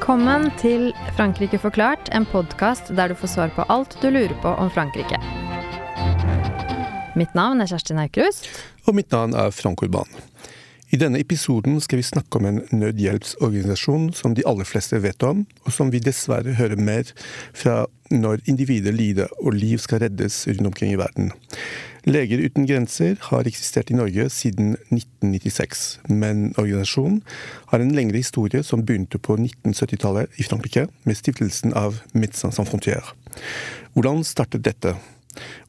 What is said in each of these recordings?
Velkommen til Frankrike forklart, en podkast der du får svar på alt du lurer på om Frankrike. Mitt navn er Kjersti Naukrust. Og mitt navn er Frank Urban. I denne episoden skal vi snakke om en nødhjelpsorganisasjon som de aller fleste vet om, og som vi dessverre hører mer fra når individer lider og liv skal reddes rundt omkring i verden. Leger uten grenser har eksistert i Norge siden 1996, men organisasjonen har en lengre historie som begynte på 1970-tallet i Frankrike, med stiftelsen av Médecins Sans Frontières. Hvordan startet dette?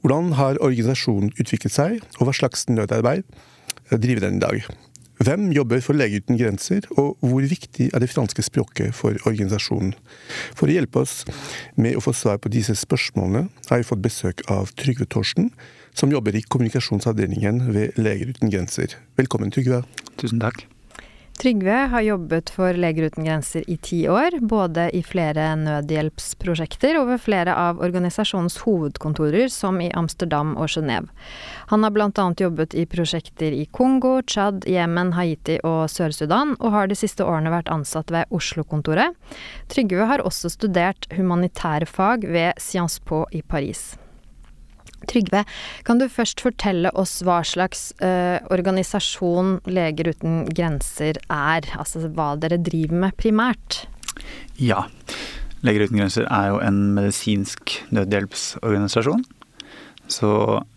Hvordan har organisasjonen utviklet seg, og hva slags nødarbeid driver den i dag? Hvem jobber for Leger uten grenser, og hvor viktig er det franske språket for organisasjonen? For å hjelpe oss med å få svar på disse spørsmålene, har vi fått besøk av Trygve Torsten, som jobber i kommunikasjonsavdelingen ved Leger uten grenser. Velkommen, Trygve. Tusen takk. Trygve har jobbet for Leger uten grenser i ti år, både i flere nødhjelpsprosjekter og ved flere av organisasjonens hovedkontorer, som i Amsterdam og Genéve. Han har bl.a. jobbet i prosjekter i Kongo, Tsjad, Jemen, Haiti og Sør-Sudan, og har de siste årene vært ansatt ved Oslo-kontoret. Trygve har også studert humanitære fag ved Sciences Po i Paris. Trygve, kan du først fortelle oss hva slags uh, organisasjon Leger uten grenser er? Altså hva dere driver med primært? Ja. Leger uten grenser er jo en medisinsk nødhjelpsorganisasjon. Så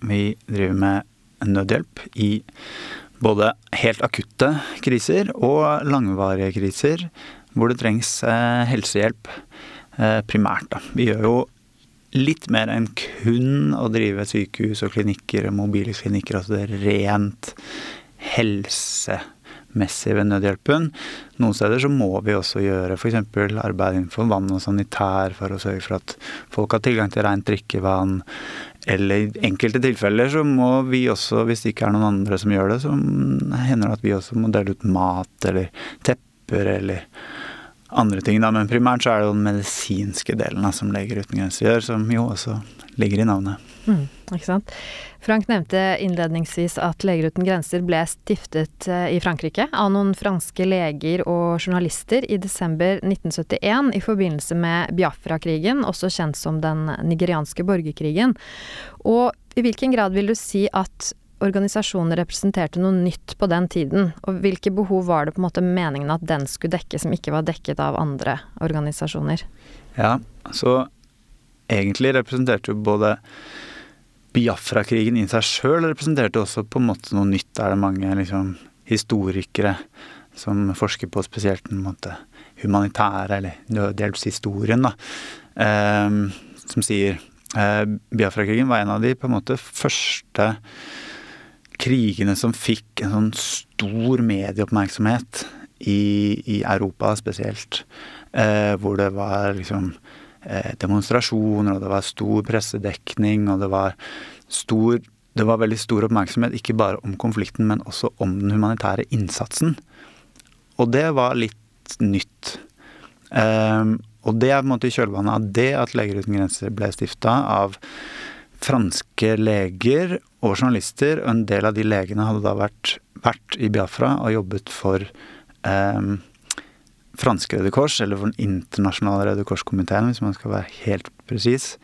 vi driver med nødhjelp i både helt akutte kriser og langvarige kriser hvor det trengs eh, helsehjelp eh, primært. Da. Vi gjør jo litt mer enn kun å drive sykehus og klinikker, mobile klinikker, altså det rent helsemessig ved nødhjelpen. Noen steder så må vi også gjøre f.eks. arbeid innenfor vann og sanitær for å sørge for at folk har tilgang til rent drikkevann. Eller i enkelte tilfeller så må vi også, hvis det ikke er noen andre som gjør det, så hender det at vi også må dele ut mat eller tepper eller andre ting, da. Men primært så er det den medisinske delen da, som Leger uten grenser gjør, som jo også ligger i navnet. Mm, ikke sant. Frank nevnte innledningsvis at Leger uten grenser ble stiftet eh, i Frankrike av noen franske leger og journalister i desember 1971 i forbindelse med Biafra-krigen, også kjent som den nigerianske borgerkrigen. Og i hvilken grad vil du si at organisasjonen representerte noe nytt på den tiden? Og hvilke behov var det på en måte meningen at den skulle dekke, som ikke var dekket av andre organisasjoner? Ja, så egentlig representerte jo både Biafra-krigen i seg sjøl representerte også på en måte noe nytt. Er det mange liksom, historikere som forsker på spesielt den måte, humanitære eller nødhjelpshistorien, da, eh, som sier eh, Biafra-krigen var en av de på en måte første krigene som fikk en sånn stor medieoppmerksomhet i, i Europa spesielt. Eh, hvor det var liksom eh, demonstrasjoner, og det var stor pressedekning, og det var stor det var veldig stor oppmerksomhet ikke bare om konflikten, men også om den humanitære innsatsen. Og det var litt nytt. Eh, og det er på en måte i kjølvannet av det at Leger uten grenser ble stifta av franske leger og journalister. Og en del av de legene hadde da vært, vært i Biafra og jobbet for eh, franske Røde Kors, eller for Den internasjonale Røde Kors-komiteen, hvis man skal være helt presis.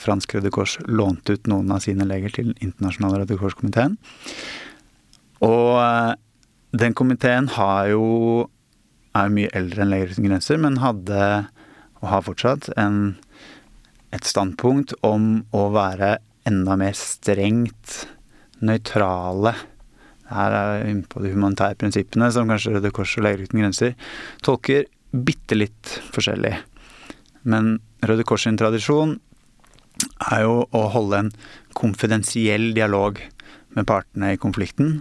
Fransk Røde Kors lånte ut noen av sine leger til Den internasjonale Røde Kors-komiteen. Og eh, den komiteen har jo er mye eldre enn Leger uten grenser, men hadde, og har fortsatt, en et standpunkt om å være enda mer strengt nøytrale. Her er vi inne på de humanitære prinsippene, som kanskje Røde Kors og Leger uten grenser tolker bitte litt forskjellig. Men Røde Kors sin tradisjon er jo å holde en konfidensiell dialog med partene i konflikten,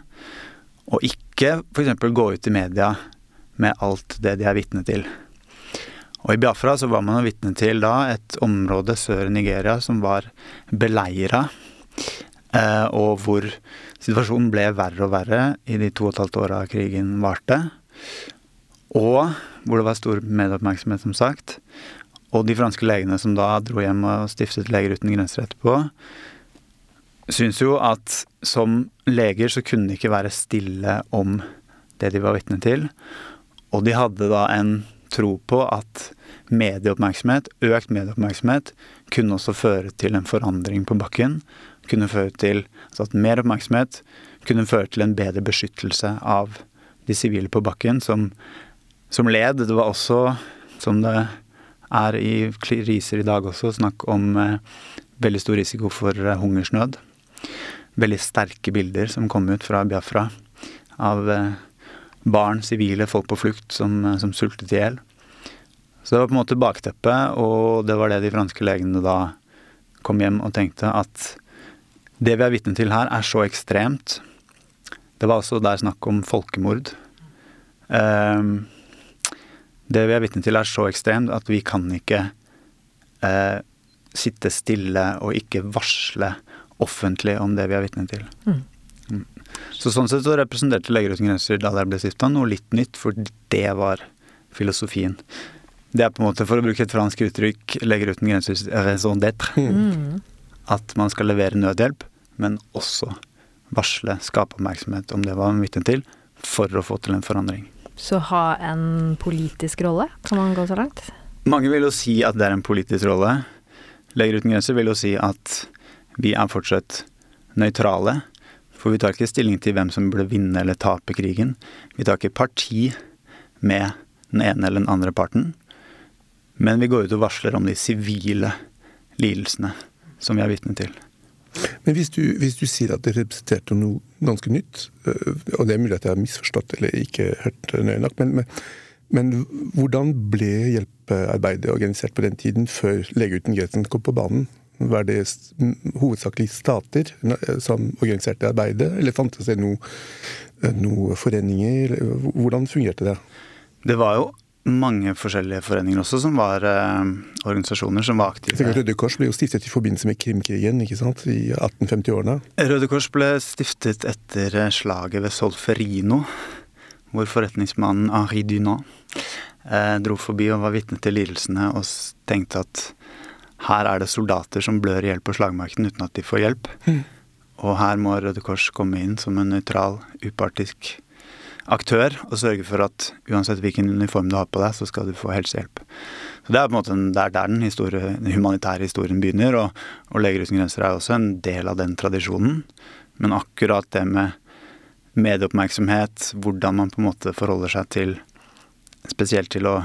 og ikke f.eks. gå ut i media med alt det de er vitne til. Og i Biafra så var man vitne til da et område sør i Nigeria som var beleira, eh, og hvor situasjonen ble verre og verre i de to og et halvt åra krigen varte. Og hvor det var stor medieoppmerksomhet, som sagt. Og de franske legene som da dro hjem og stiftet Leger uten grenser etterpå, syns jo at som leger så kunne de ikke være stille om det de var vitne til. Og de hadde da en tro på at medieoppmerksomhet, økt medieoppmerksomhet, kunne også føre til en forandring på bakken. Kunne føre til altså at mer oppmerksomhet kunne føre til en bedre beskyttelse av de sivile på bakken, som, som led. Det var også, som det er i kriser i dag også, snakk om eh, veldig stor risiko for eh, hungersnød. Veldig sterke bilder som kom ut fra Biafra av eh, barn, sivile, folk på flukt som, eh, som sultet i hjel. Så det var på en måte bakteppet, og det var det de franske legene da kom hjem og tenkte at det vi er vitne til her, er så ekstremt. Det var også der snakk om folkemord. Um, det vi er vitne til, er så ekstremt at vi kan ikke uh, sitte stille og ikke varsle offentlig om det vi er vitne til. Mm. Så sånn sett så representerte Leger uten grenser da det ble stifta noe litt nytt, for det var filosofien. Det er på en måte, for å bruke et fransk uttrykk, Leger uten grenser raison d'être. Mm. At man skal levere nødhjelp, men også varsle, skape oppmerksomhet om det var vitne til, for å få til en forandring. Så ha en politisk rolle, kan man gå så langt? Mange vil jo si at det er en politisk rolle. Leger uten grenser vil jo si at vi er fortsatt nøytrale. For vi tar ikke stilling til hvem som burde vinne eller tape krigen. Vi tar ikke parti med den ene eller den andre parten. Men vi går ut og varsler om de sivile lidelsene som vi er vitne til. Men hvis du, hvis du, sier at det representerte noe ganske nytt, øh, og det er mulig at jeg har misforstått eller ikke hørt nøye nok, men, men, men, hvordan ble hjelpearbeidet organisert på den tiden, før Lege uten grensen kom på banen? Var det hovedsakelig stater som organiserte arbeidet, eller fantes det noen noe foreninger? Hvordan fungerte det? Det var jo mange forskjellige foreninger også, som var eh, organisasjoner som var aktive. Røde Kors ble jo stiftet i forbindelse med Krimkrigen ikke sant, i 1850-årene? Røde Kors ble stiftet etter eh, slaget ved Solferino, hvor forretningsmannen Henri Dunant eh, dro forbi og var vitne til lidelsene og tenkte at her er det soldater som blør i hjel på slagmarken uten at de får hjelp. Mm. Og her må Røde Kors komme inn som en nøytral, upartisk aktør og sørge for at uansett hvilken uniform du har på deg, så skal du få helsehjelp. Så Det er på en måte det er der den, historie, den humanitære historien begynner, og, og Leger uten grenser er også en del av den tradisjonen. Men akkurat det med medieoppmerksomhet, hvordan man på en måte forholder seg til Spesielt til å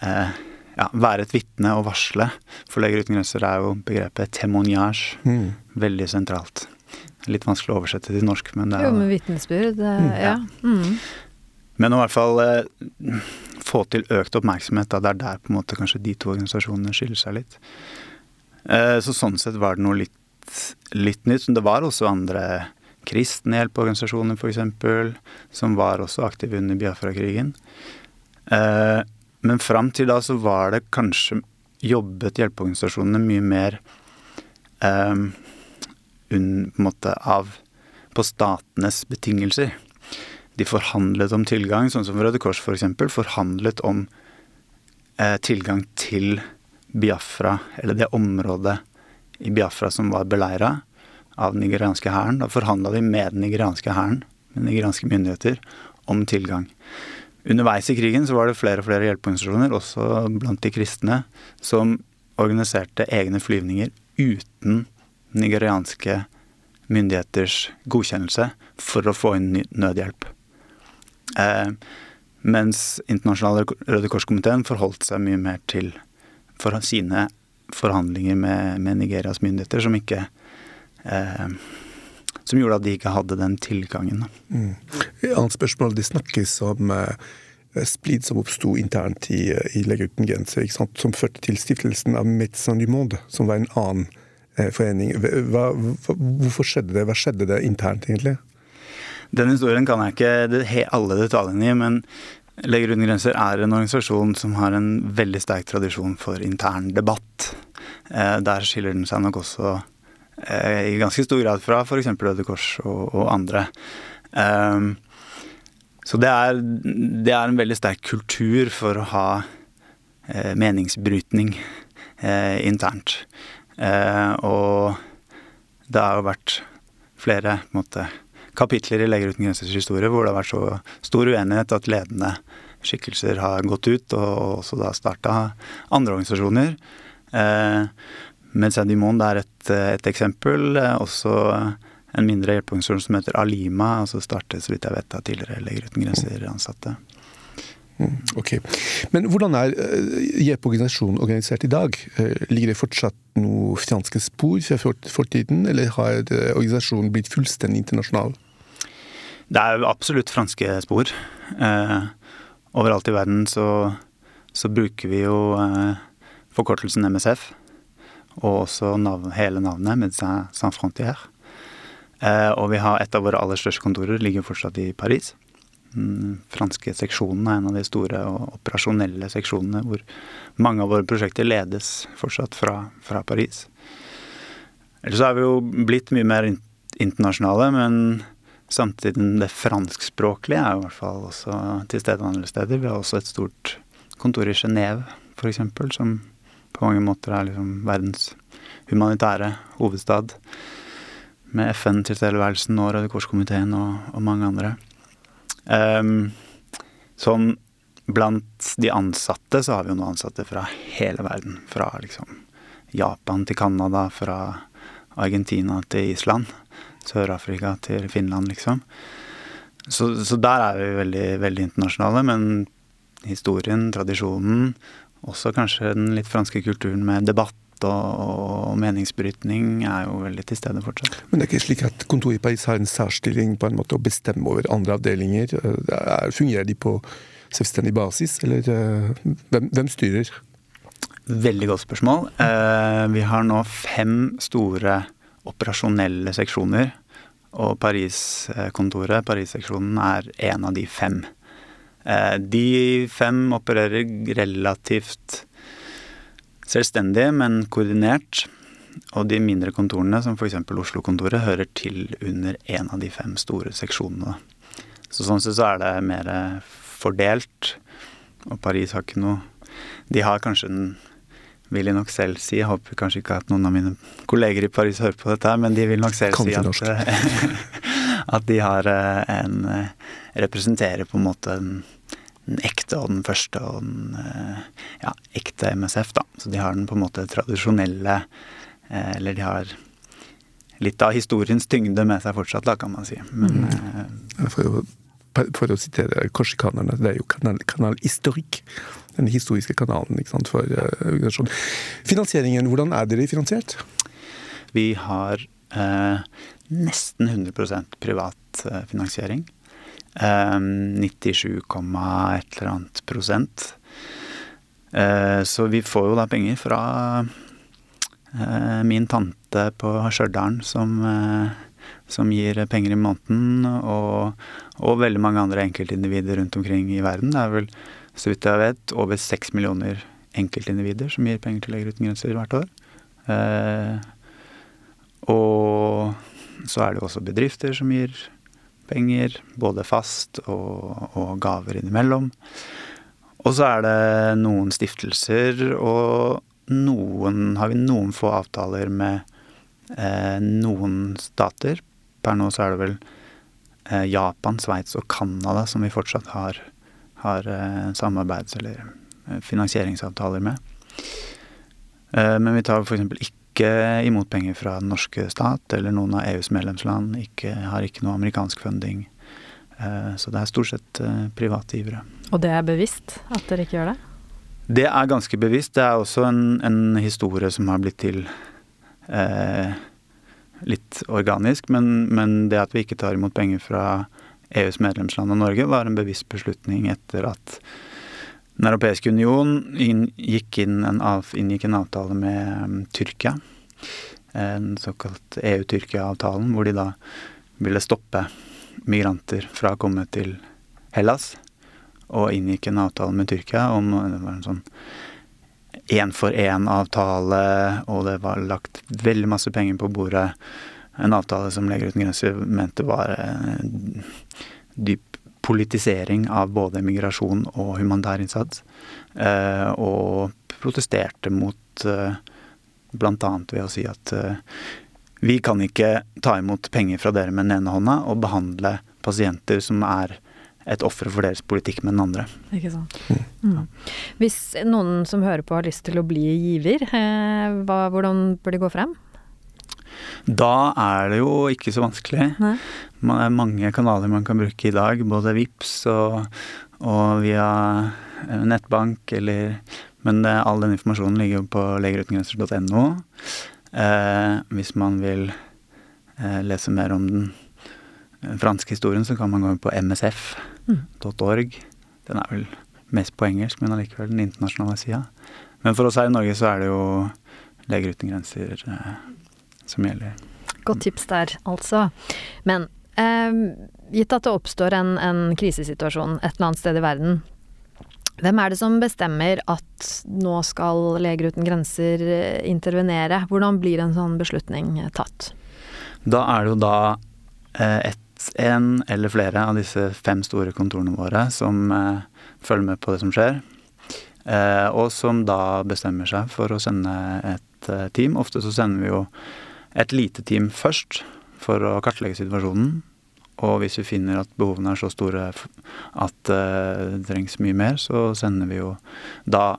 eh, ja, være et vitne og varsle. For Leger uten grenser er jo begrepet témoignage mm. veldig sentralt. Litt vanskelig å oversette til norsk, men det er Jo, med vitnesbyrd, mm, ja. Mm. Men å i hvert fall eh, få til økt oppmerksomhet, da. Det er der på en måte kanskje de to organisasjonene skiller seg litt. Eh, så sånn sett var det noe litt, litt nytt. Men det var også andre kristne hjelpeorganisasjoner, f.eks., som var også aktive under Biafra-krigen. Eh, men fram til da så var det kanskje jobbet hjelpeorganisasjonene mye mer eh, un, på måte av på statenes betingelser. De forhandlet om tilgang, sånn som Røde Kors f.eks. For forhandlet om eh, tilgang til Biafra, eller det området i Biafra som var beleira av den nigerianske hæren. Da forhandla de med den nigerianske hæren, med nigerianske myndigheter, om tilgang. Underveis i krigen så var det flere og flere hjelpeorganisasjoner, også blant de kristne, som organiserte egne flyvninger uten nigerianske myndigheters godkjennelse for å få inn nødhjelp. Eh, mens Internasjonale Røde Kors-komiteen forholdt seg mye mer til for sine forhandlinger med, med, Nigerias myndigheter, som ikke eh, Som gjorde at de ikke hadde den tilgangen. Mm. Et annet spørsmål. Det snakkes om eh, splid som oppsto internt i, i Leger uten grenser, som førte til stiftelsen av Médecins du Monde, som var en annen Eh, forening. Hva, hvorfor skjedde det? Hva skjedde det internt, egentlig? Den historien kan jeg ikke alle detaljene i, men Leger uten grenser er en organisasjon som har en veldig sterk tradisjon for intern debatt. Eh, der skiller den seg nok også eh, i ganske stor grad fra f.eks. Røde Kors og, og andre. Um, så det er, det er, en veldig sterk kultur for å ha eh, meningsbrytning eh, internt. Eh, og det har jo vært flere måte, kapitler i Leger uten grensers historie hvor det har vært så stor uenighet at ledende skikkelser har gått ut, og også da starta andre organisasjoner. Eh, du er et, et eksempel. Også en mindre hjelpeorganisasjon som heter Alima, og så startet så vidt jeg vet av tidligere Leger uten grenser-ansatte. Mm, ok. Men hvordan er JEP-organisasjonen organisert i dag? Ligger det fortsatt noen franske spor fra fortiden, eller har organisasjonen blitt fullstendig internasjonal? Det er absolutt franske spor. Eh, overalt i verden så, så bruker vi jo eh, forkortelsen MSF. Og også navn, hele navnet, Médecins Sans Frontières. Eh, og vi har et av våre aller største kontorer ligger fortsatt i Paris. Den franske seksjonen er en av de store og operasjonelle seksjonene hvor mange av våre prosjekter ledes fortsatt fra, fra Paris. Ellers er vi jo blitt mye mer internasjonale, men Samtidig det franskspråklige er jo i hvert fall også til stede andre steder. Vi har også et stort kontor i Genéve, f.eks., som på mange måter er liksom verdens humanitære hovedstad. Med FN-tilstedeværelsen og Røde Kors-komiteen og, og, mange andre. Um, sånn blant de ansatte så har vi jo nå ansatte fra hele verden. Fra liksom Japan til Canada, fra Argentina til Island. Sør-Afrika til Finland, liksom. Så, så, der er vi veldig, veldig internasjonale. Men historien, tradisjonen, også kanskje den litt franske kulturen med debatt og, meningsbrytning er jo veldig til stede fortsatt. Men det er ikke slik at kontoret i Paris har en særstilling på en måte å bestemme over andre avdelinger? Fungerer de på selvstendig basis, eller eh, hvem, hvem styrer? Veldig godt spørsmål. Eh, vi har nå fem store operasjonelle seksjoner. Og Paris-kontoret, Paris-seksjonen, er en av de fem. Eh, de fem opererer relativt selvstendig, men koordinert. Og de mindre kontorene, som f.eks. Oslo-kontoret, hører til under en av de fem store seksjonene. Så sånn sett så er det mer fordelt. Og Paris har ikke noe De har kanskje den vil jeg nok selv si. Jeg håper kanskje ikke at noen av mine kolleger i Paris hører på dette, men de vil nok selv si at, at de har eh, en eh, Representerer på en måte den, den ekte og den første og den eh, ja, ekte MSF, da. Så de har den på en måte tradisjonelle Eller de har litt av historiens tyngde med seg fortsatt, da, kan man si. Men mm. for, å, for, å, sitere korsikanerne, det er jo kanal, kanalhistorikk den historiske kanalen ikke sant, for organisasjonen. Finansieringen, hvordan er dere finansiert? Vi har eh, nesten 100% privat finansiering. 97, et eller annet prosent. så vi får jo da penger fra min tante på Stjørdal som, som gir penger i måneden, og, og veldig mange andre enkeltindivider rundt omkring i verden. Det er vel så vidt jeg vet, over seks millioner enkeltindivider som gir penger til Leger uten grenser hvert år. Eh, og så er det jo også bedrifter som gir penger, både fast og, og gaver innimellom. Og så er det noen stiftelser, og noen har vi noen få avtaler med eh, noen stater. Per nå så er det vel eh, Japan, Sveits og Canada som vi fortsatt har har eh, samarbeids- eller eh, finansieringsavtaler med. Eh, men vi tar f.eks. ikke imot penger fra den norske stat eller noen av EUs medlemsland. Ikke, har ikke noe amerikansk funding. Så det er stort sett private givere. Og det er bevisst at dere ikke gjør det? Det er ganske bevisst. Det er også en, en historie som har blitt til eh, litt organisk. Men, men, det at vi ikke tar imot penger fra EUs medlemsland og Norge, var en bevisst beslutning etter at Den europeiske union inngikk, inn en, av, inngikk en avtale med um, Tyrkia. En såkalt EU-Tyrkia-avtalen, hvor de da ville stoppe migranter fra å komme til Hellas. Og inngikk en avtale med Tyrkia om det var en sånn én-for-én-avtale, og det var lagt veldig masse penger på bordet en avtale som Leger uten grenser mente var en dyp politisering av både migrasjon og humanitær innsats. Eh, og protesterte mot eh, bl.a. ved å si at eh, vi kan ikke ta imot penger fra dere med den ene hånda og behandle pasienter som er et offer for deres politikk med den andre. Ikke sant. Mm. Hvis noen som hører på har lyst til å bli giver, eh, hva, hvordan bør de gå frem? Da er det jo ikke så vanskelig. Nei. Det er mange kanaler man kan bruke i dag, både VIPS og, og via eh, nettbank eller Men det, all den informasjonen ligger jo på legerutengrenser.no Eh, hvis man vil eh, lese mer om den eh, franske historien, så kan man gå på msf.org. Den er vel mest på engelsk, men allikevel den internasjonale sida. Men for oss her i Norge så er det jo Leger uten grenser eh, som gjelder. Godt tips der, altså. Men eh, gitt at det oppstår en, en krisesituasjon et eller annet sted i verden, hvem er det som bestemmer at nå skal Leger uten grenser eh, intervenere? Hvordan blir en sånn beslutning eh, tatt? Da er det jo da eh, ett, en eller flere av disse fem store kontorene våre som følger med på det som skjer. Eh, og som da bestemmer seg for å sende et team. Ofte så sender vi jo et lite team først for å kartlegge situasjonen. Og hvis vi finner at behovene er så store at det trengs mye mer, så sender vi jo da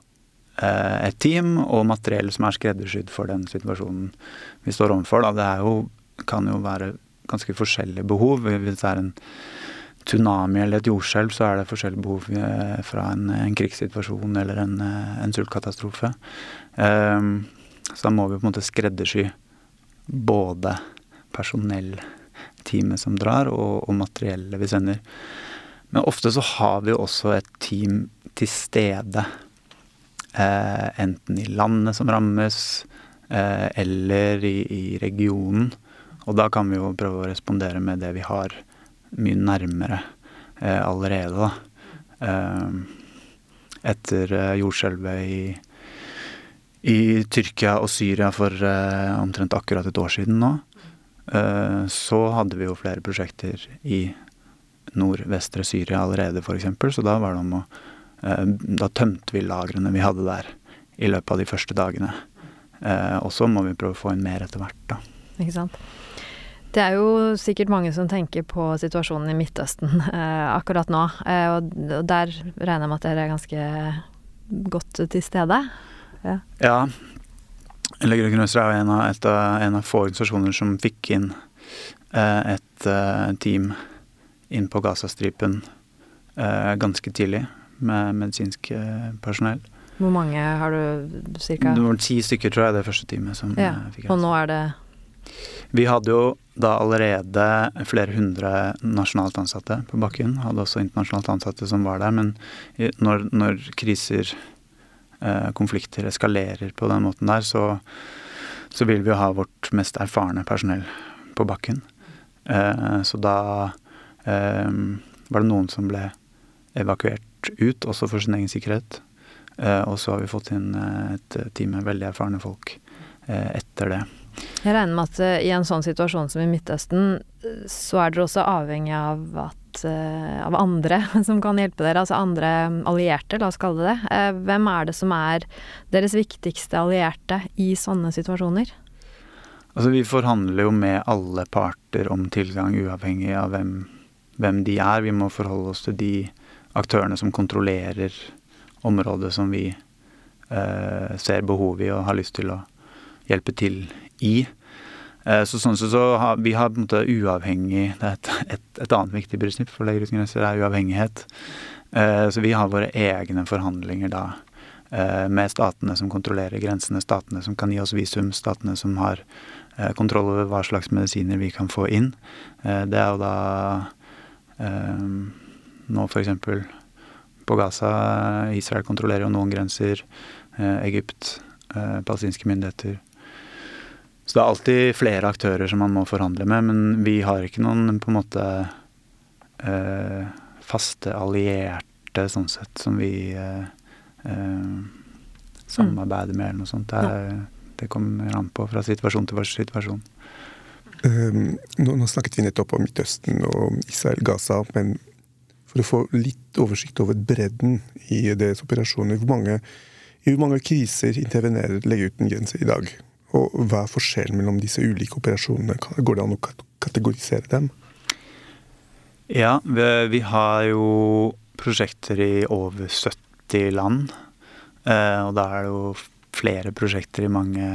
et team og materiell som er skreddersydd for den situasjonen vi står overfor. Da. Det jo, kan jo være ganske forskjellige behov. Hvis det er en tsunami eller et jordskjelv, så er det forskjellige behov fra en, en krigssituasjon eller en, en sultkatastrofe. Um, så da må vi på en måte skreddersy både personellteamet som drar, og, og materiellet vi sender. Men ofte så har vi jo også et team til stede. Eh, enten i landet som rammes, eh, eller i, i, regionen. Og da kan vi jo prøve å respondere med det vi har mye nærmere eh, allerede, da. etter jordskjelvet i, i Tyrkia og Syria for omtrent akkurat et år siden nå, så hadde vi jo flere prosjekter i nordvestre Syria allerede, f.eks. Så da var det om å Da tømte vi lagrene vi hadde der i løpet av de første dagene. Og så må vi prøve å få inn mer etter hvert, da. Ikke sant. Det er jo sikkert mange som tenker på situasjonen i Midtøsten eh, akkurat nå. Eh, og, der regner jeg med at dere er ganske godt til stede? Ja. ja. Leger uten grenser er jo en av, et, en av få organisasjoner som fikk inn eh, et team inn på Gazastripen ganske tidlig med medisinsk personell. Hvor mange har du cirka? Det var ti stykker, tror jeg, det første teamet som ja. fikk Og nå er det vi hadde jo da allerede flere hundre nasjonalt ansatte på bakken. Hadde også internasjonalt ansatte som var der. Men når, når kriser, eh, konflikter, eskalerer på den måten der, så, så vil vi jo ha vårt mest erfarne personell på bakken. Eh, så da eh, var det noen som ble evakuert ut, også for sin egen sikkerhet. Eh, og så har vi fått inn eh, et team med veldig erfarne folk eh, etter det. Jeg regner med at i en sånn situasjon som i Midtøsten, så er dere også avhengig av at uh, av andre som kan hjelpe dere, altså andre allierte, la oss kalle det det. Uh, hvem er det som er deres viktigste allierte i sånne situasjoner? Altså vi forhandler jo med alle parter om tilgang, uavhengig av hvem, hvem de er. Vi må forholde oss til de aktørene som kontrollerer området som vi ser behov i og har lyst til å hjelpe til i. Eh, så sånn så, så har, Vi har på en måte uavhengig Det er et, et, et annet viktig prinsipp for Leger uten grenser, er uavhengighet. Eh, så vi har våre egne forhandlinger da eh, med statene som kontrollerer grensene, statene som kan gi oss visum, statene som har kontroll over hva slags medisiner vi kan få inn. Det er jo da nå f.eks. på Gaza. Israel kontrollerer jo noen grenser. Egypt, palestinske myndigheter så det er alltid flere aktører som man må forhandle med, men vi har ikke noen på en måte eh, faste allierte sånn sett som vi eh, eh, samarbeider med eller noe sånt. Det, er, det, kommer an på fra situasjon til situasjon. Um, nå, nå, snakket vi nettopp om Midtøsten og Israel-Gaza, men for å få litt oversikt over bredden i deres operasjoner, hvor mange, i hvor mange kriser intervenerer Legeuten grenser i dag? Og hva er forskjellen mellom disse ulike operasjonene? Går det an å kategorisere dem? Ja, vi, har jo prosjekter i over 70 land. Eh, og da er det jo flere prosjekter i mange,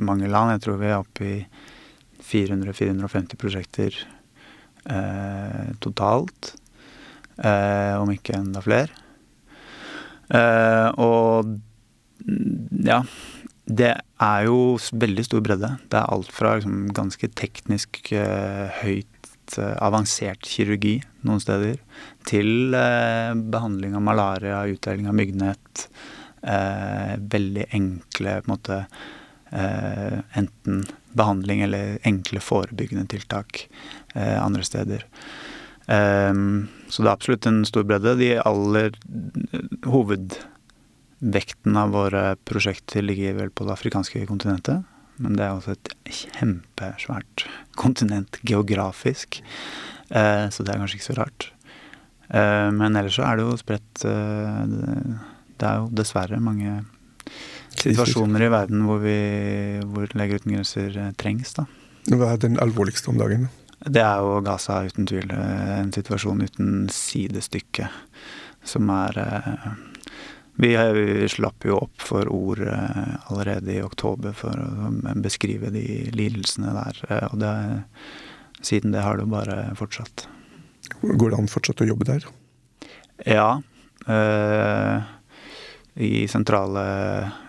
mange land. Jeg tror vi er oppe i 400-450 prosjekter eh, totalt. Eh, om ikke enda flere. Eh, og ja Det er jo veldig stor bredde. Det er alt fra liksom, ganske teknisk eh, høyt eh, avansert kirurgi noen steder, til eh, behandling av malaria, utdeling av myggnett. veldig enkle på en måte enten behandling eller enkle forebyggende tiltak andre steder. Um, så det er absolutt en stor bredde. De aller hovedvekten av våre prosjekter ligger vel på det afrikanske kontinentet. Men det er også et kjempesvært kontinent geografisk, uh, så det er kanskje ikke så rart. Uh, men ellers så er det jo spredt uh, Det er jo dessverre mange situasjoner i verden hvor, vi, hvor Leger uten grenser trengs, da. Hva er den alvorligste om dagen? Det er jo Gaza uten tvil. Eh, en situasjon uten sidestykke. Som er eh, vi, vi, slapp jo opp for ord eh, allerede i oktober for å beskrive de lidelsene der. Og det, siden det har det bare fortsatt. Går det an fortsatt å jobbe der? Ja. Øh, I sentrale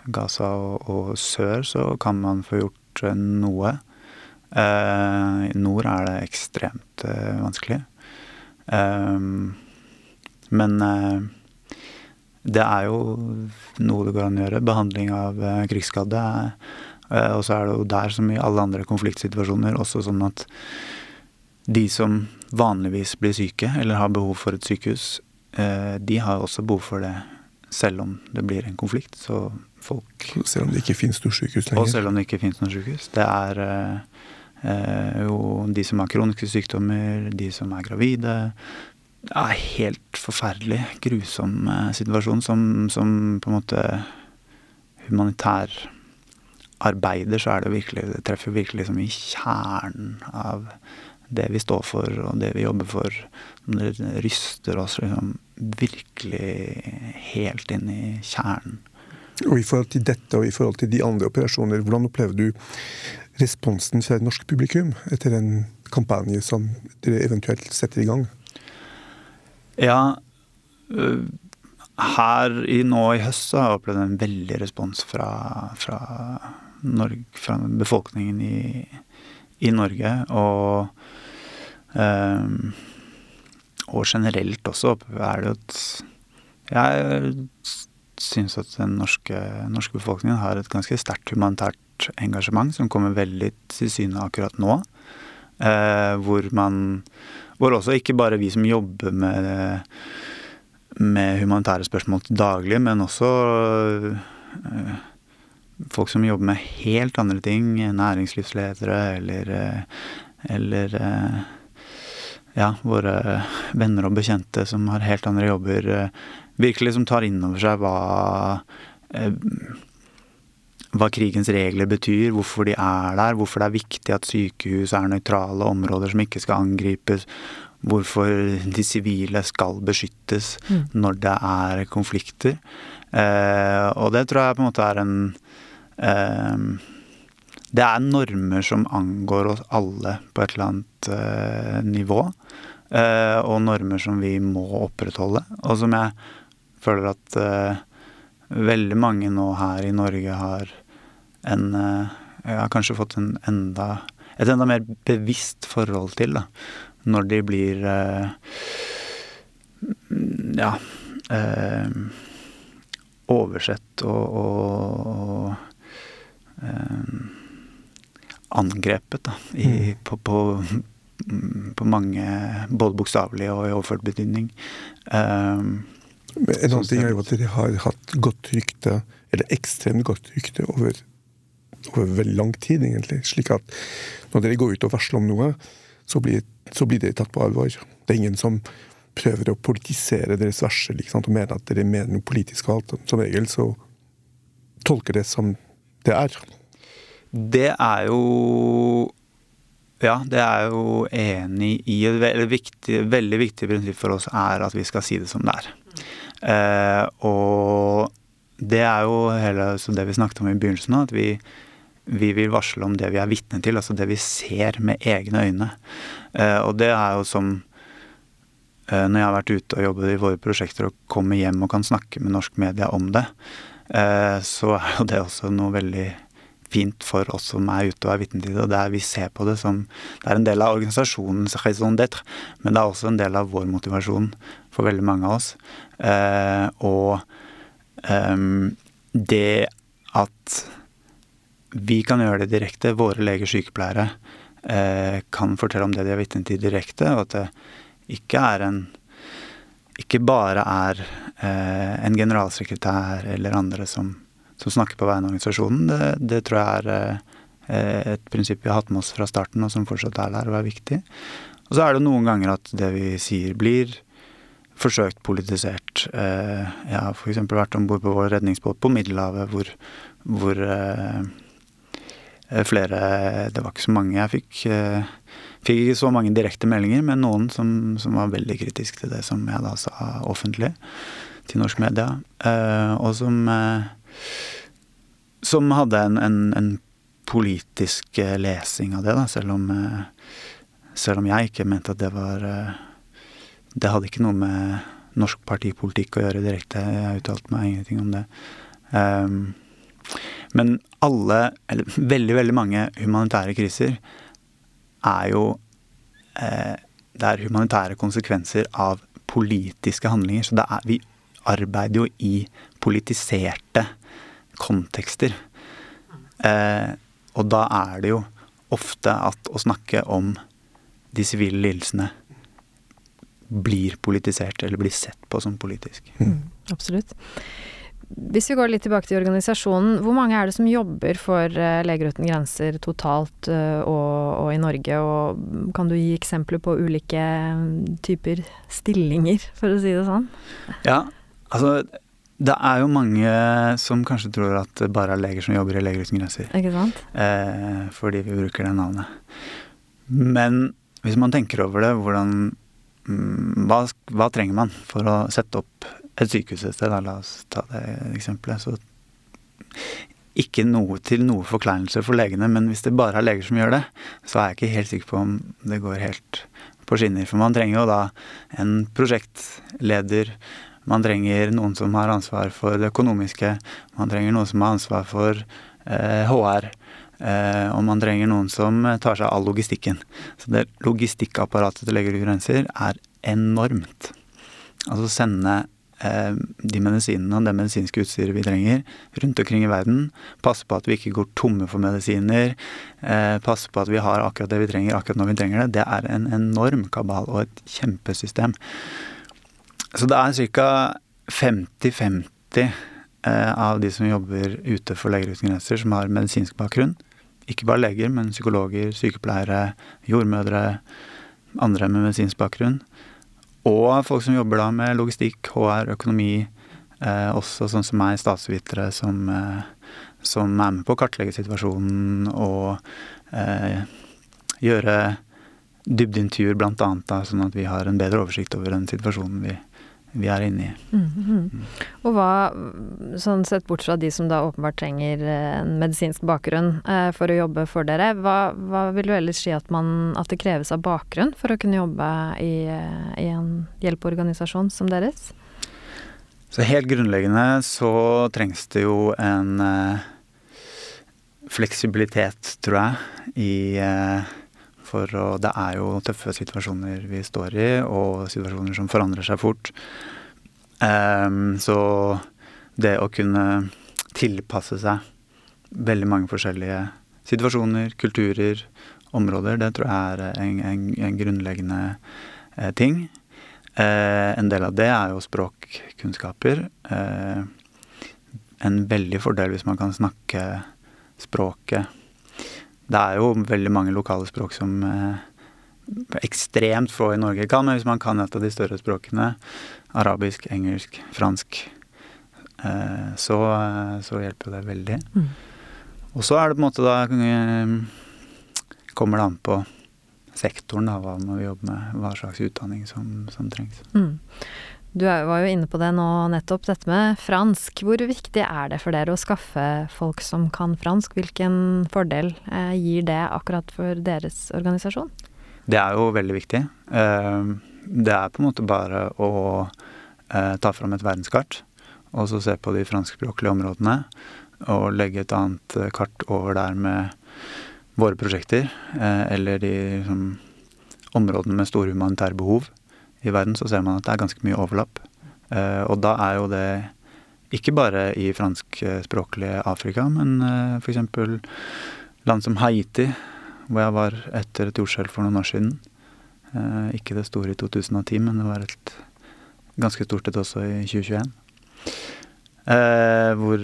Gaza og, og, sør så kan man få gjort noe. Uh, I nord er det ekstremt uh, vanskelig. Um, men det er jo noe det går an å gjøre. Behandling av krigsskadde. og så er det jo der, som i alle andre konfliktsituasjoner, også sånn at de som vanligvis blir syke eller har behov for et sykehus, de har også behov for det selv om det blir en konflikt. Så folk Selv om det ikke finnes noe sykehus lenger? Og selv om det ikke finnes noe sykehus. Det er Eh, jo de som har kroniske sykdommer, de som er gravide. Er helt forferdelig, grusom eh, situasjon som, som på en måte humanitær arbeider, så er det virkelig Det treffer virkelig liksom i kjernen av det vi står for og det vi jobber for. Det ryster oss liksom virkelig helt inn i kjernen. Og I forhold til dette og i forhold til de andre operasjoner, hvordan opplever du responsen fra et norsk publikum etter en kampanje som dere eventuelt setter i gang? Ja, øh, her i nå i høst så har jeg opplevd en veldig respons fra, fra, Norge, fra befolkningen i, i, Norge. Og, um, og generelt også er det jo et Jeg syns at den norske, norske befolkningen har et ganske sterkt humanitært engasjement som kommer veldig til syne akkurat nå. Uh, hvor man Hvor også ikke bare vi som jobber med, med humanitære spørsmål til daglig, men også eh, folk som jobber med helt andre ting. Næringslivsledere eller, eh, eller eh, ja, våre venner og bekjente som har helt andre jobber. Virkelig som tar inn over seg hva hva krigens regler betyr, hvorfor de er der, hvorfor det er viktig at sykehus er nøytrale områder som ikke skal angripes, hvorfor de sivile skal beskyttes mm. når det er konflikter. Eh, og det tror jeg på en måte er en eh, Det er normer som angår oss alle på et eller annet eh, nivå. Eh, og normer som vi må opprettholde, og som jeg føler at eh, veldig mange nå her i Norge har en eh, Jeg har kanskje fått en enda, et enda mer bevisst forhold til, da. Når de blir eh, Ja eh, oversett og, og, og angrepet, da, i, mm. på, på, på, mange Både bokstavelig og i overført betydning. Um, en annen ting er jo at dere har hatt godt rykte, eller ekstremt godt rykte, over over veldig lang tid, egentlig. Slik at når dere går ut og varsler om noe, så blir, så blir dere tatt på alvor. Det er ingen som prøver å politisere deres varsel og mener at dere mener noe politisk og alt. Som regel så tolker det som det er. Det er jo ja, det er jo enig i. Et veldig viktig, veldig viktig prinsipp for oss er at vi skal si det som det er. Eh, og det er jo hele det vi snakket om i begynnelsen, at vi, vi vil varsle om det vi er vitne til, altså det vi ser med egne øyne. Eh, og det er jo som eh, når jeg har vært ute og jobbet i våre prosjekter og kommer hjem og kan snakke med norsk media om det, eh, så er jo det også noe veldig fint for oss som er ute og er vitne til det. og det er Vi ser på det som Det er en del av organisasjonens raison d'être, men det er også en del av vår motivasjon for veldig mange av oss. Og eh, det at vi kan gjøre det direkte, våre leger, sykepleiere, eh, kan fortelle om det de er vitne til direkte, og at det ikke er en ikke bare er eh, en generalsekretær eller andre som som snakker på vegne av organisasjonen, det, det tror jeg er eh, et prinsipp vi har hatt med oss fra starten, og som fortsatt er der og er viktig. Og så er det noen ganger at det vi sier, blir forsøkt politisert. Jeg har f.eks. vært om bord på vår redningsbåt på Middelhavet, hvor, hvor flere Det var ikke så mange jeg fikk. Fikk ikke så mange direkte meldinger, men noen som, som var veldig kritiske til det som jeg da sa offentlig til norsk media. Og som som hadde en, en, en, politisk eh, lesing av det, da, selv om, eh, selv om jeg ikke mente at det var eh, Det hadde ikke noe med norsk partipolitikk å gjøre direkte. Jeg uttalte meg ingenting om det. Men alle, eller veldig, veldig mange humanitære kriser er jo eh, Det er humanitære konsekvenser av politiske handlinger. Så er, vi arbeider jo i politiserte kontekster. Eh, og da er det jo ofte at å snakke om de sivile lidelsene blir politisert, eller blir sett på som politisk. Mm, absolutt. Hvis vi går litt tilbake til organisasjonen, hvor mange er det som jobber for uh, Leger uten grenser totalt uh, og, og, i Norge? Og kan du gi eksempler på ulike mm, typer stillinger, for å si det sånn? Ja, altså det er jo mange som kanskje tror at det bare er leger som jobber i Leger uten grenser. Ikke sant? Eh, fordi vi bruker det navnet. Men hvis man tenker over det, hvordan mm, hva, hva, trenger man for å sette opp et sykehus et sted? La oss ta det eksempelet. Så ikke noe til noe forkleinelse for legene, men hvis det bare er leger som gjør det, så er jeg ikke helt sikker på om det går helt på skinner. For man trenger jo da en prosjektleder man trenger noen som har ansvar for det økonomiske. Man trenger noen som har ansvar for eh, HR. Eh, og man trenger noen som tar seg av logistikken. Så det logistikkapparatet til Leger uten grenser er enormt. Altså sende de medisinene og det medisinske utstyret vi trenger rundt omkring i verden. Passe på at vi ikke går tomme for medisiner. Eh, passe på at vi har akkurat det vi trenger akkurat når vi trenger det. Det er en enorm kabal og et kjempesystem. Så det er ca. 50-50 eh, av de som jobber ute for Leger uten grenser, som har medisinsk bakgrunn. Ikke bare leger, men psykologer, sykepleiere, jordmødre, andre med medisinsk bakgrunn. Og folk som jobber da med logistikk, HR, økonomi. Eh, også sånn som meg, statsvitere som, eh, som, er med på å kartlegge situasjonen og eh, gjøre dybdeintervjuer bl.a. sånn at vi har en bedre oversikt over den situasjonen vi, vi er inne i. Mm -hmm. Og hva, sånn sett bort fra de som da åpenbart trenger eh, en medisinsk bakgrunn eh, for å jobbe for dere, hva, hva, vil du ellers si at, man, at det kreves av bakgrunn for å kunne jobbe i, eh, i en hjelpeorganisasjon som deres? Så helt grunnleggende så trengs det jo en eh, fleksibilitet, tror jeg, i eh, for å, det er jo tøffe situasjoner vi står i, og situasjoner som forandrer seg fort. Um, så det å kunne tilpasse seg veldig mange forskjellige situasjoner, kulturer, områder, det tror jeg er en, en, en grunnleggende eh, ting. Eh, en del av det er jo språkkunnskaper. Eh, en veldig fordel hvis man kan snakke språket det er jo veldig mange lokale språk som eh, ekstremt få i Norge kan, men hvis man kan et av de større språkene, arabisk, engelsk, fransk, eh, så, så, hjelper det veldig. Mm. Og så er det på en måte da eh, Kommer det an på sektoren, da, hva man vi jobbe med, hva slags utdanning som, som trengs. Mm. Du var jo inne på det nå nettopp, dette med fransk. Hvor viktig er det for dere å skaffe folk som kan fransk? Hvilken fordel eh, gir det akkurat for deres organisasjon? Det er jo veldig viktig. Eh, det er på en måte bare å eh, ta fram et verdenskart, og så se på de franskspråklige områdene, og legge et annet kart over der med våre prosjekter, eller de liksom, områdene med store humanitære behov i verden, så ser man at det er ganske mye overlapp. Eh, og da er jo det ikke bare i franskspråklige Afrika, men eh, f.eks. land som Haiti, hvor jeg var etter et jordskjelv for noen år siden. Eh, ikke det store i 2010, men det var et ganske stort et også i 2021. Eh, hvor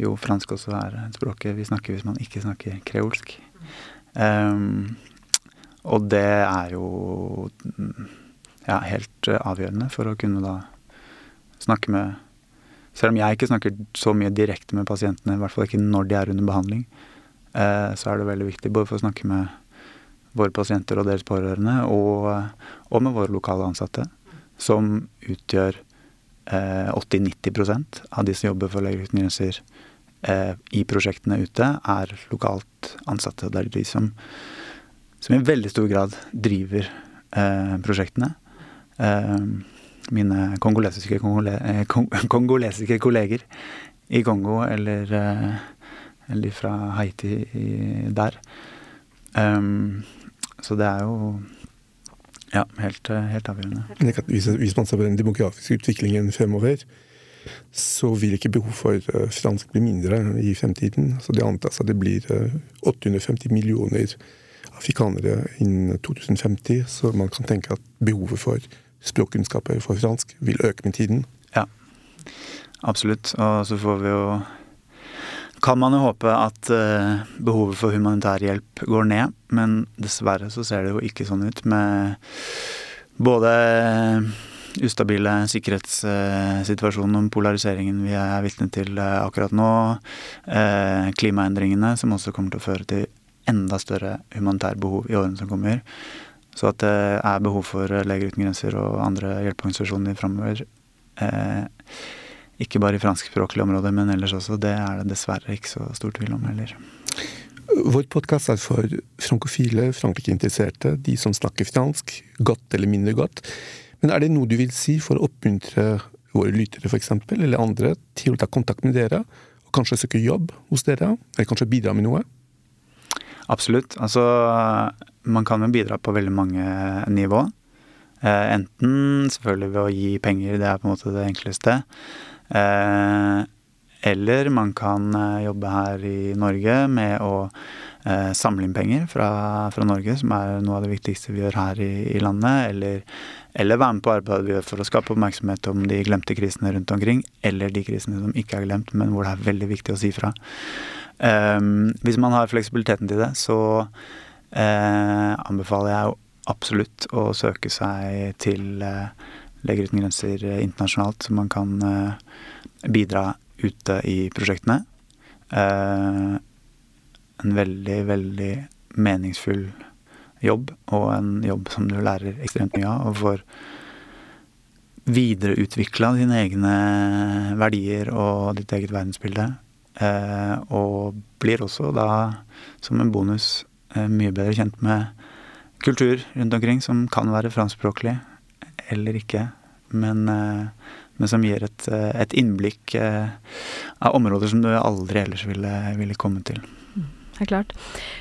jo fransk også er språket vi snakker hvis man ikke snakker kreolsk. Um, og det er jo ja, helt uh, avgjørende for å kunne da snakke med Selv om jeg ikke snakker så mye direkte med pasientene, i hvert fall ikke når de er under behandling, uh, så er det veldig viktig både for å snakke med våre pasienter og deres pårørende, og, og med våre lokale ansatte, som utgjør uh, 80-90% av de som jobber for Leger uten grenser i prosjektene ute, er lokalt ansatte. Det er de som, som i veldig stor grad driver prosjektene. Eh, mine kongolesiske, kongole, eh, kongolesiske kolleger i Kongo eller, eh, eller fra Haiti der. så det er jo ja, helt, helt avgjørende. Hvis man ser på den demografiske utviklingen fremover, så vil ikke behov for fransk bli mindre i fremtiden. Så det antas at det blir 850 millioner afrikanere innen 2050. Så man kan tenke at behovet for språkkunnskaper for fransk vil øke med tiden. Ja, absolutt. Og så får vi jo kan man jo håpe at uh, behovet for humanitær hjelp går ned, men dessverre så ser det jo ikke sånn ut med både ustabile sikkerhetssituasjonen og polariseringen vi er vitne til akkurat nå, klimaendringene som også kommer til å føre til enda større humanitære behov i årene som kommer. Så at det er behov for Leger uten grenser og andre hjelpeorganisasjoner framover, eh, ikke bare i franskspråklige områder, men ellers også, det er det dessverre ikke så stor tvil om heller. Vår podkast er for frankofile, Frankrike-interesserte, de som snakker fransk, godt eller mindre godt. Men er det noe du vil si for å oppmuntre våre lyttere f.eks., eller andre, til å ta kontakt med dere, og kanskje søke jobb hos dere, eller kanskje bidra med noe? Absolutt. Altså, man kan jo bidra på veldig mange nivå. Eh, enten selvfølgelig ved å gi penger, det er på en måte det enkleste. Eller man kan eh, jobbe her i Norge med å eh, samle inn penger fra, fra, Norge, som er noe av det viktigste vi gjør her i, i landet. Eller, eller, være med på arbeidet vi gjør for å skape oppmerksomhet om de glemte krisene rundt omkring. Eller de krisene som ikke er glemt, men hvor det er veldig viktig å si fra. Um, hvis man har fleksibiliteten til det, så uh, anbefaler jeg absolutt å søke seg til uh, Leger uten grenser uh, internasjonalt, så man kan bidra ute i prosjektene. en veldig, veldig meningsfull jobb, og en jobb som du lærer ekstremt mye av, og får videreutvikla dine egne verdier og ditt eget verdensbilde. Eh, og blir også da, som en bonus, eh, mye bedre kjent med kultur rundt omkring som kan være franskspråklig eller ikke, men, eh, men som gir et, et innblikk av områder som du aldri ellers ville, ville komme til. Det er klart.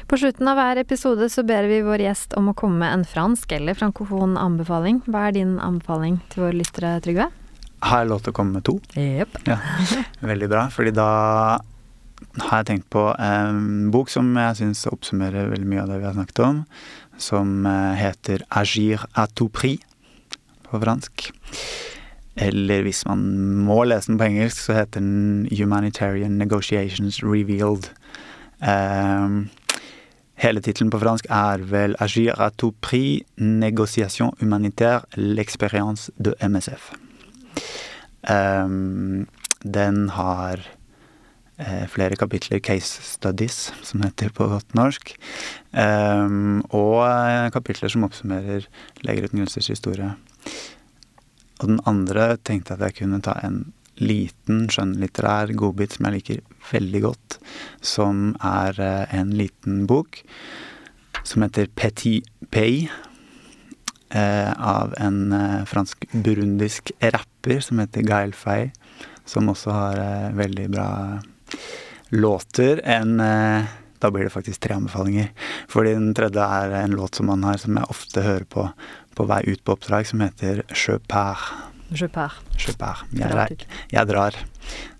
På slutten av hver episode så ber vi vår gjest om å komme med en fransk eller frankofon anbefaling. Hva er din anbefaling til våre lyttere, Trygve? Har jeg lov til å komme med to? Yep. Ja, veldig bra. fordi da har jeg tenkt på en bok som jeg syns oppsummerer veldig mye av det vi har snakket om. Som eh, heter 'Agir à tout prix' på fransk. Eller hvis man må lese den på engelsk, så heter den 'Humanitarian Negotiations Revealed'. Um, hele tittelen på fransk er vel 'Agir à tout prix, négociation humanitaire, l'expérience de MSF'. Um, den har eh, flere kapitler case studies, som heter på godt norsk. Um, og eh, kapitler som oppsummerer Leger uten grensers historie. Og den andre tenkte jeg at jeg kunne ta en liten skjønnlitterær godbit som jeg liker veldig godt, som er eh, en liten bok som heter Petit Pay. Eh, av en eh, fransk-burundisk rapper som heter Gael Fay, som også har veldig bra låter. En Da blir det faktisk tre anbefalinger. Fordi den tredje er en låt som han har, som jeg ofte hører på på vei ut på oppdrag, som heter Je pars. Je pars. Je pars. Jeg, drar, jeg drar.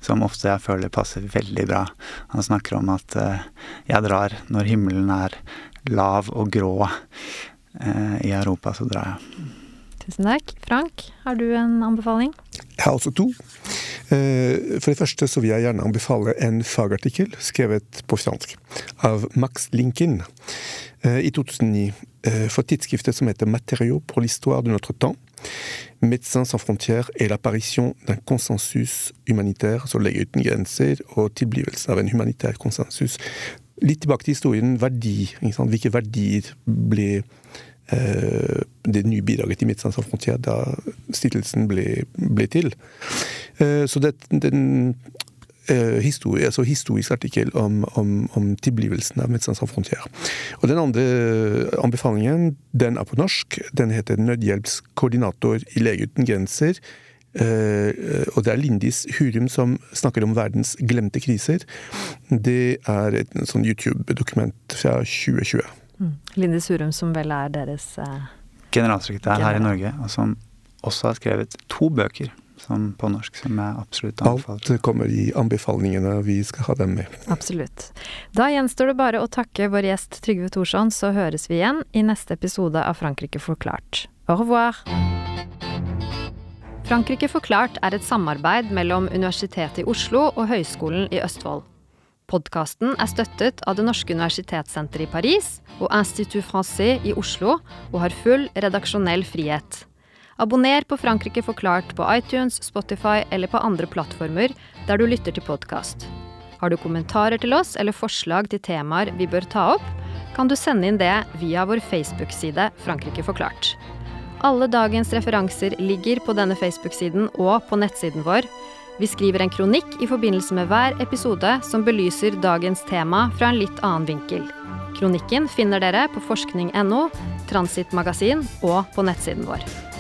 Som ofte jeg føler passer veldig bra. Han snakker om at uh, jeg drar når himmelen er lav og grå. Uh, I Europa så drar jeg. Tusen takk. Frank, har du en anbefaling? Jeg har også to. Eh, for det første så vil jeg gjerne anbefale en fagartikkel skrevet på fransk av Max Linkin i 2009 for tidsskriftet som heter Matériaux pour l'histoire de notre temps? Médecins sans frontières et l'apparition d'un konsensus humanitaire, altså Leger uten grenser, og tilblivelse av en humanitær konsensus. Litt tilbake til historien verdi. Hvilke verdier ble eh, det nye bidraget til Médecins sans frontières da stiftelsen ble, ble til? Eh, så det, den historie, altså historisk artikkel om, om, om tilblivelsen av Médecins Sans Frontières. Og den andre anbefalingen den er på norsk. Den heter 'Nødhjelpskoordinator i Lege uten grenser'. Uh, og det er Lindis Hurum som snakker om verdens glemte kriser. Det er et sånn YouTube-dokument fra 2020. Mm. Lindis Hurum som vel er deres uh, Generalsekretær her i Norge, og som også har skrevet to bøker som på norsk, som jeg absolutt anbefaler. Alt kommer i anbefalingene, vi skal ha dem med. Absolutt. Da gjenstår det bare å takke vår gjest Trygve Thorsson, så høres vi igjen i neste episode av Frankrike forklart. Au revoir! Frankrike forklart er et samarbeid mellom Universitetet i Oslo og Høgskolen i Østfold. Podkasten er støttet av Det norske universitetssenteret i Paris og Institut Francais i Oslo, og har full redaksjonell frihet. Abonner på Frankrike forklart på iTunes, Spotify eller på andre plattformer der du lytter til podkast. Har du kommentarer til oss eller forslag til temaer vi bør ta opp, kan du sende inn det via vår Facebook-side Frankrike forklart. Alle dagens referanser ligger på denne Facebook-siden og på nettsiden vår. Vi skriver en kronikk i forbindelse med hver episode som belyser dagens tema fra en litt annen vinkel. Kronikken finner dere på forskning.no, Transitmagasin og på nettsiden vår.